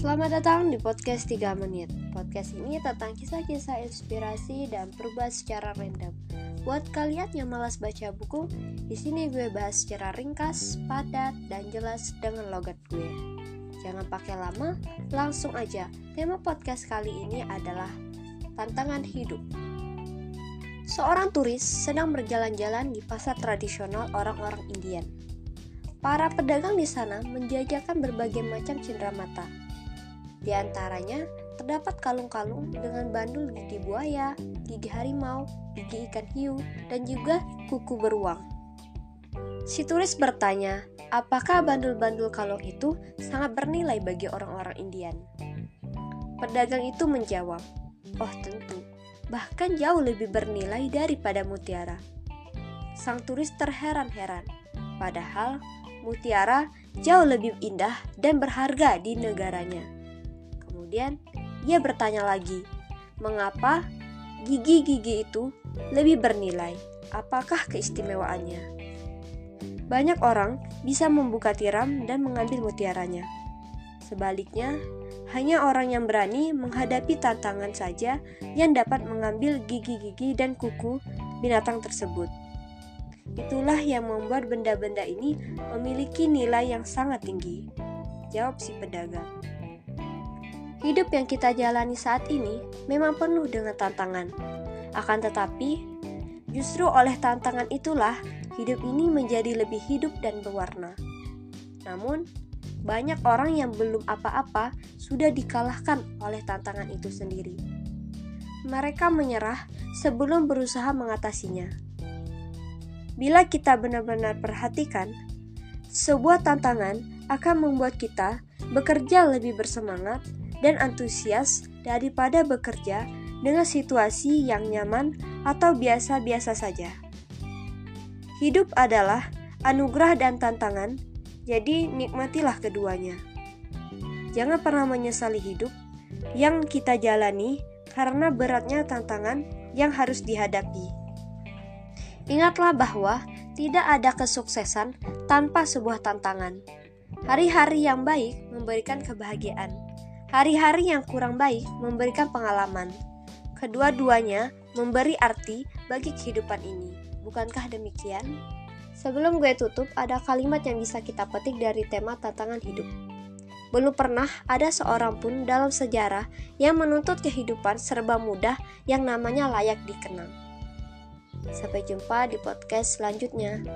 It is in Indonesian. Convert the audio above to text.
Selamat datang di podcast 3 menit. Podcast ini tentang kisah-kisah inspirasi dan perubahan secara random. Buat kalian yang malas baca buku, di sini gue bahas secara ringkas, padat, dan jelas dengan logat gue. Jangan pakai lama, langsung aja. Tema podcast kali ini adalah tantangan hidup. Seorang turis sedang berjalan-jalan di pasar tradisional orang-orang Indian. Para pedagang di sana menjajakan berbagai macam cindera mata, di antaranya terdapat kalung-kalung dengan bandul gigi buaya, gigi harimau, gigi ikan hiu, dan juga kuku beruang. Si turis bertanya, apakah bandul-bandul kalung itu sangat bernilai bagi orang-orang Indian? Pedagang itu menjawab, oh tentu, bahkan jauh lebih bernilai daripada mutiara. Sang turis terheran-heran, padahal mutiara jauh lebih indah dan berharga di negaranya. Kemudian ia bertanya lagi, mengapa gigi-gigi itu lebih bernilai? Apakah keistimewaannya? Banyak orang bisa membuka tiram dan mengambil mutiaranya. Sebaliknya, hanya orang yang berani menghadapi tantangan saja yang dapat mengambil gigi-gigi dan kuku binatang tersebut. Itulah yang membuat benda-benda ini memiliki nilai yang sangat tinggi. Jawab si pedagang. Hidup yang kita jalani saat ini memang penuh dengan tantangan. Akan tetapi, justru oleh tantangan itulah hidup ini menjadi lebih hidup dan berwarna. Namun, banyak orang yang belum apa-apa sudah dikalahkan oleh tantangan itu sendiri. Mereka menyerah sebelum berusaha mengatasinya. Bila kita benar-benar perhatikan, sebuah tantangan akan membuat kita bekerja lebih bersemangat dan antusias daripada bekerja dengan situasi yang nyaman atau biasa-biasa saja. Hidup adalah anugerah dan tantangan, jadi nikmatilah keduanya. Jangan pernah menyesali hidup yang kita jalani karena beratnya tantangan yang harus dihadapi. Ingatlah bahwa tidak ada kesuksesan tanpa sebuah tantangan. Hari-hari yang baik memberikan kebahagiaan Hari-hari yang kurang baik memberikan pengalaman. Kedua-duanya memberi arti bagi kehidupan ini. Bukankah demikian? Sebelum gue tutup, ada kalimat yang bisa kita petik dari tema tantangan hidup. Belum pernah ada seorang pun dalam sejarah yang menuntut kehidupan serba mudah yang namanya layak dikenang. Sampai jumpa di podcast selanjutnya.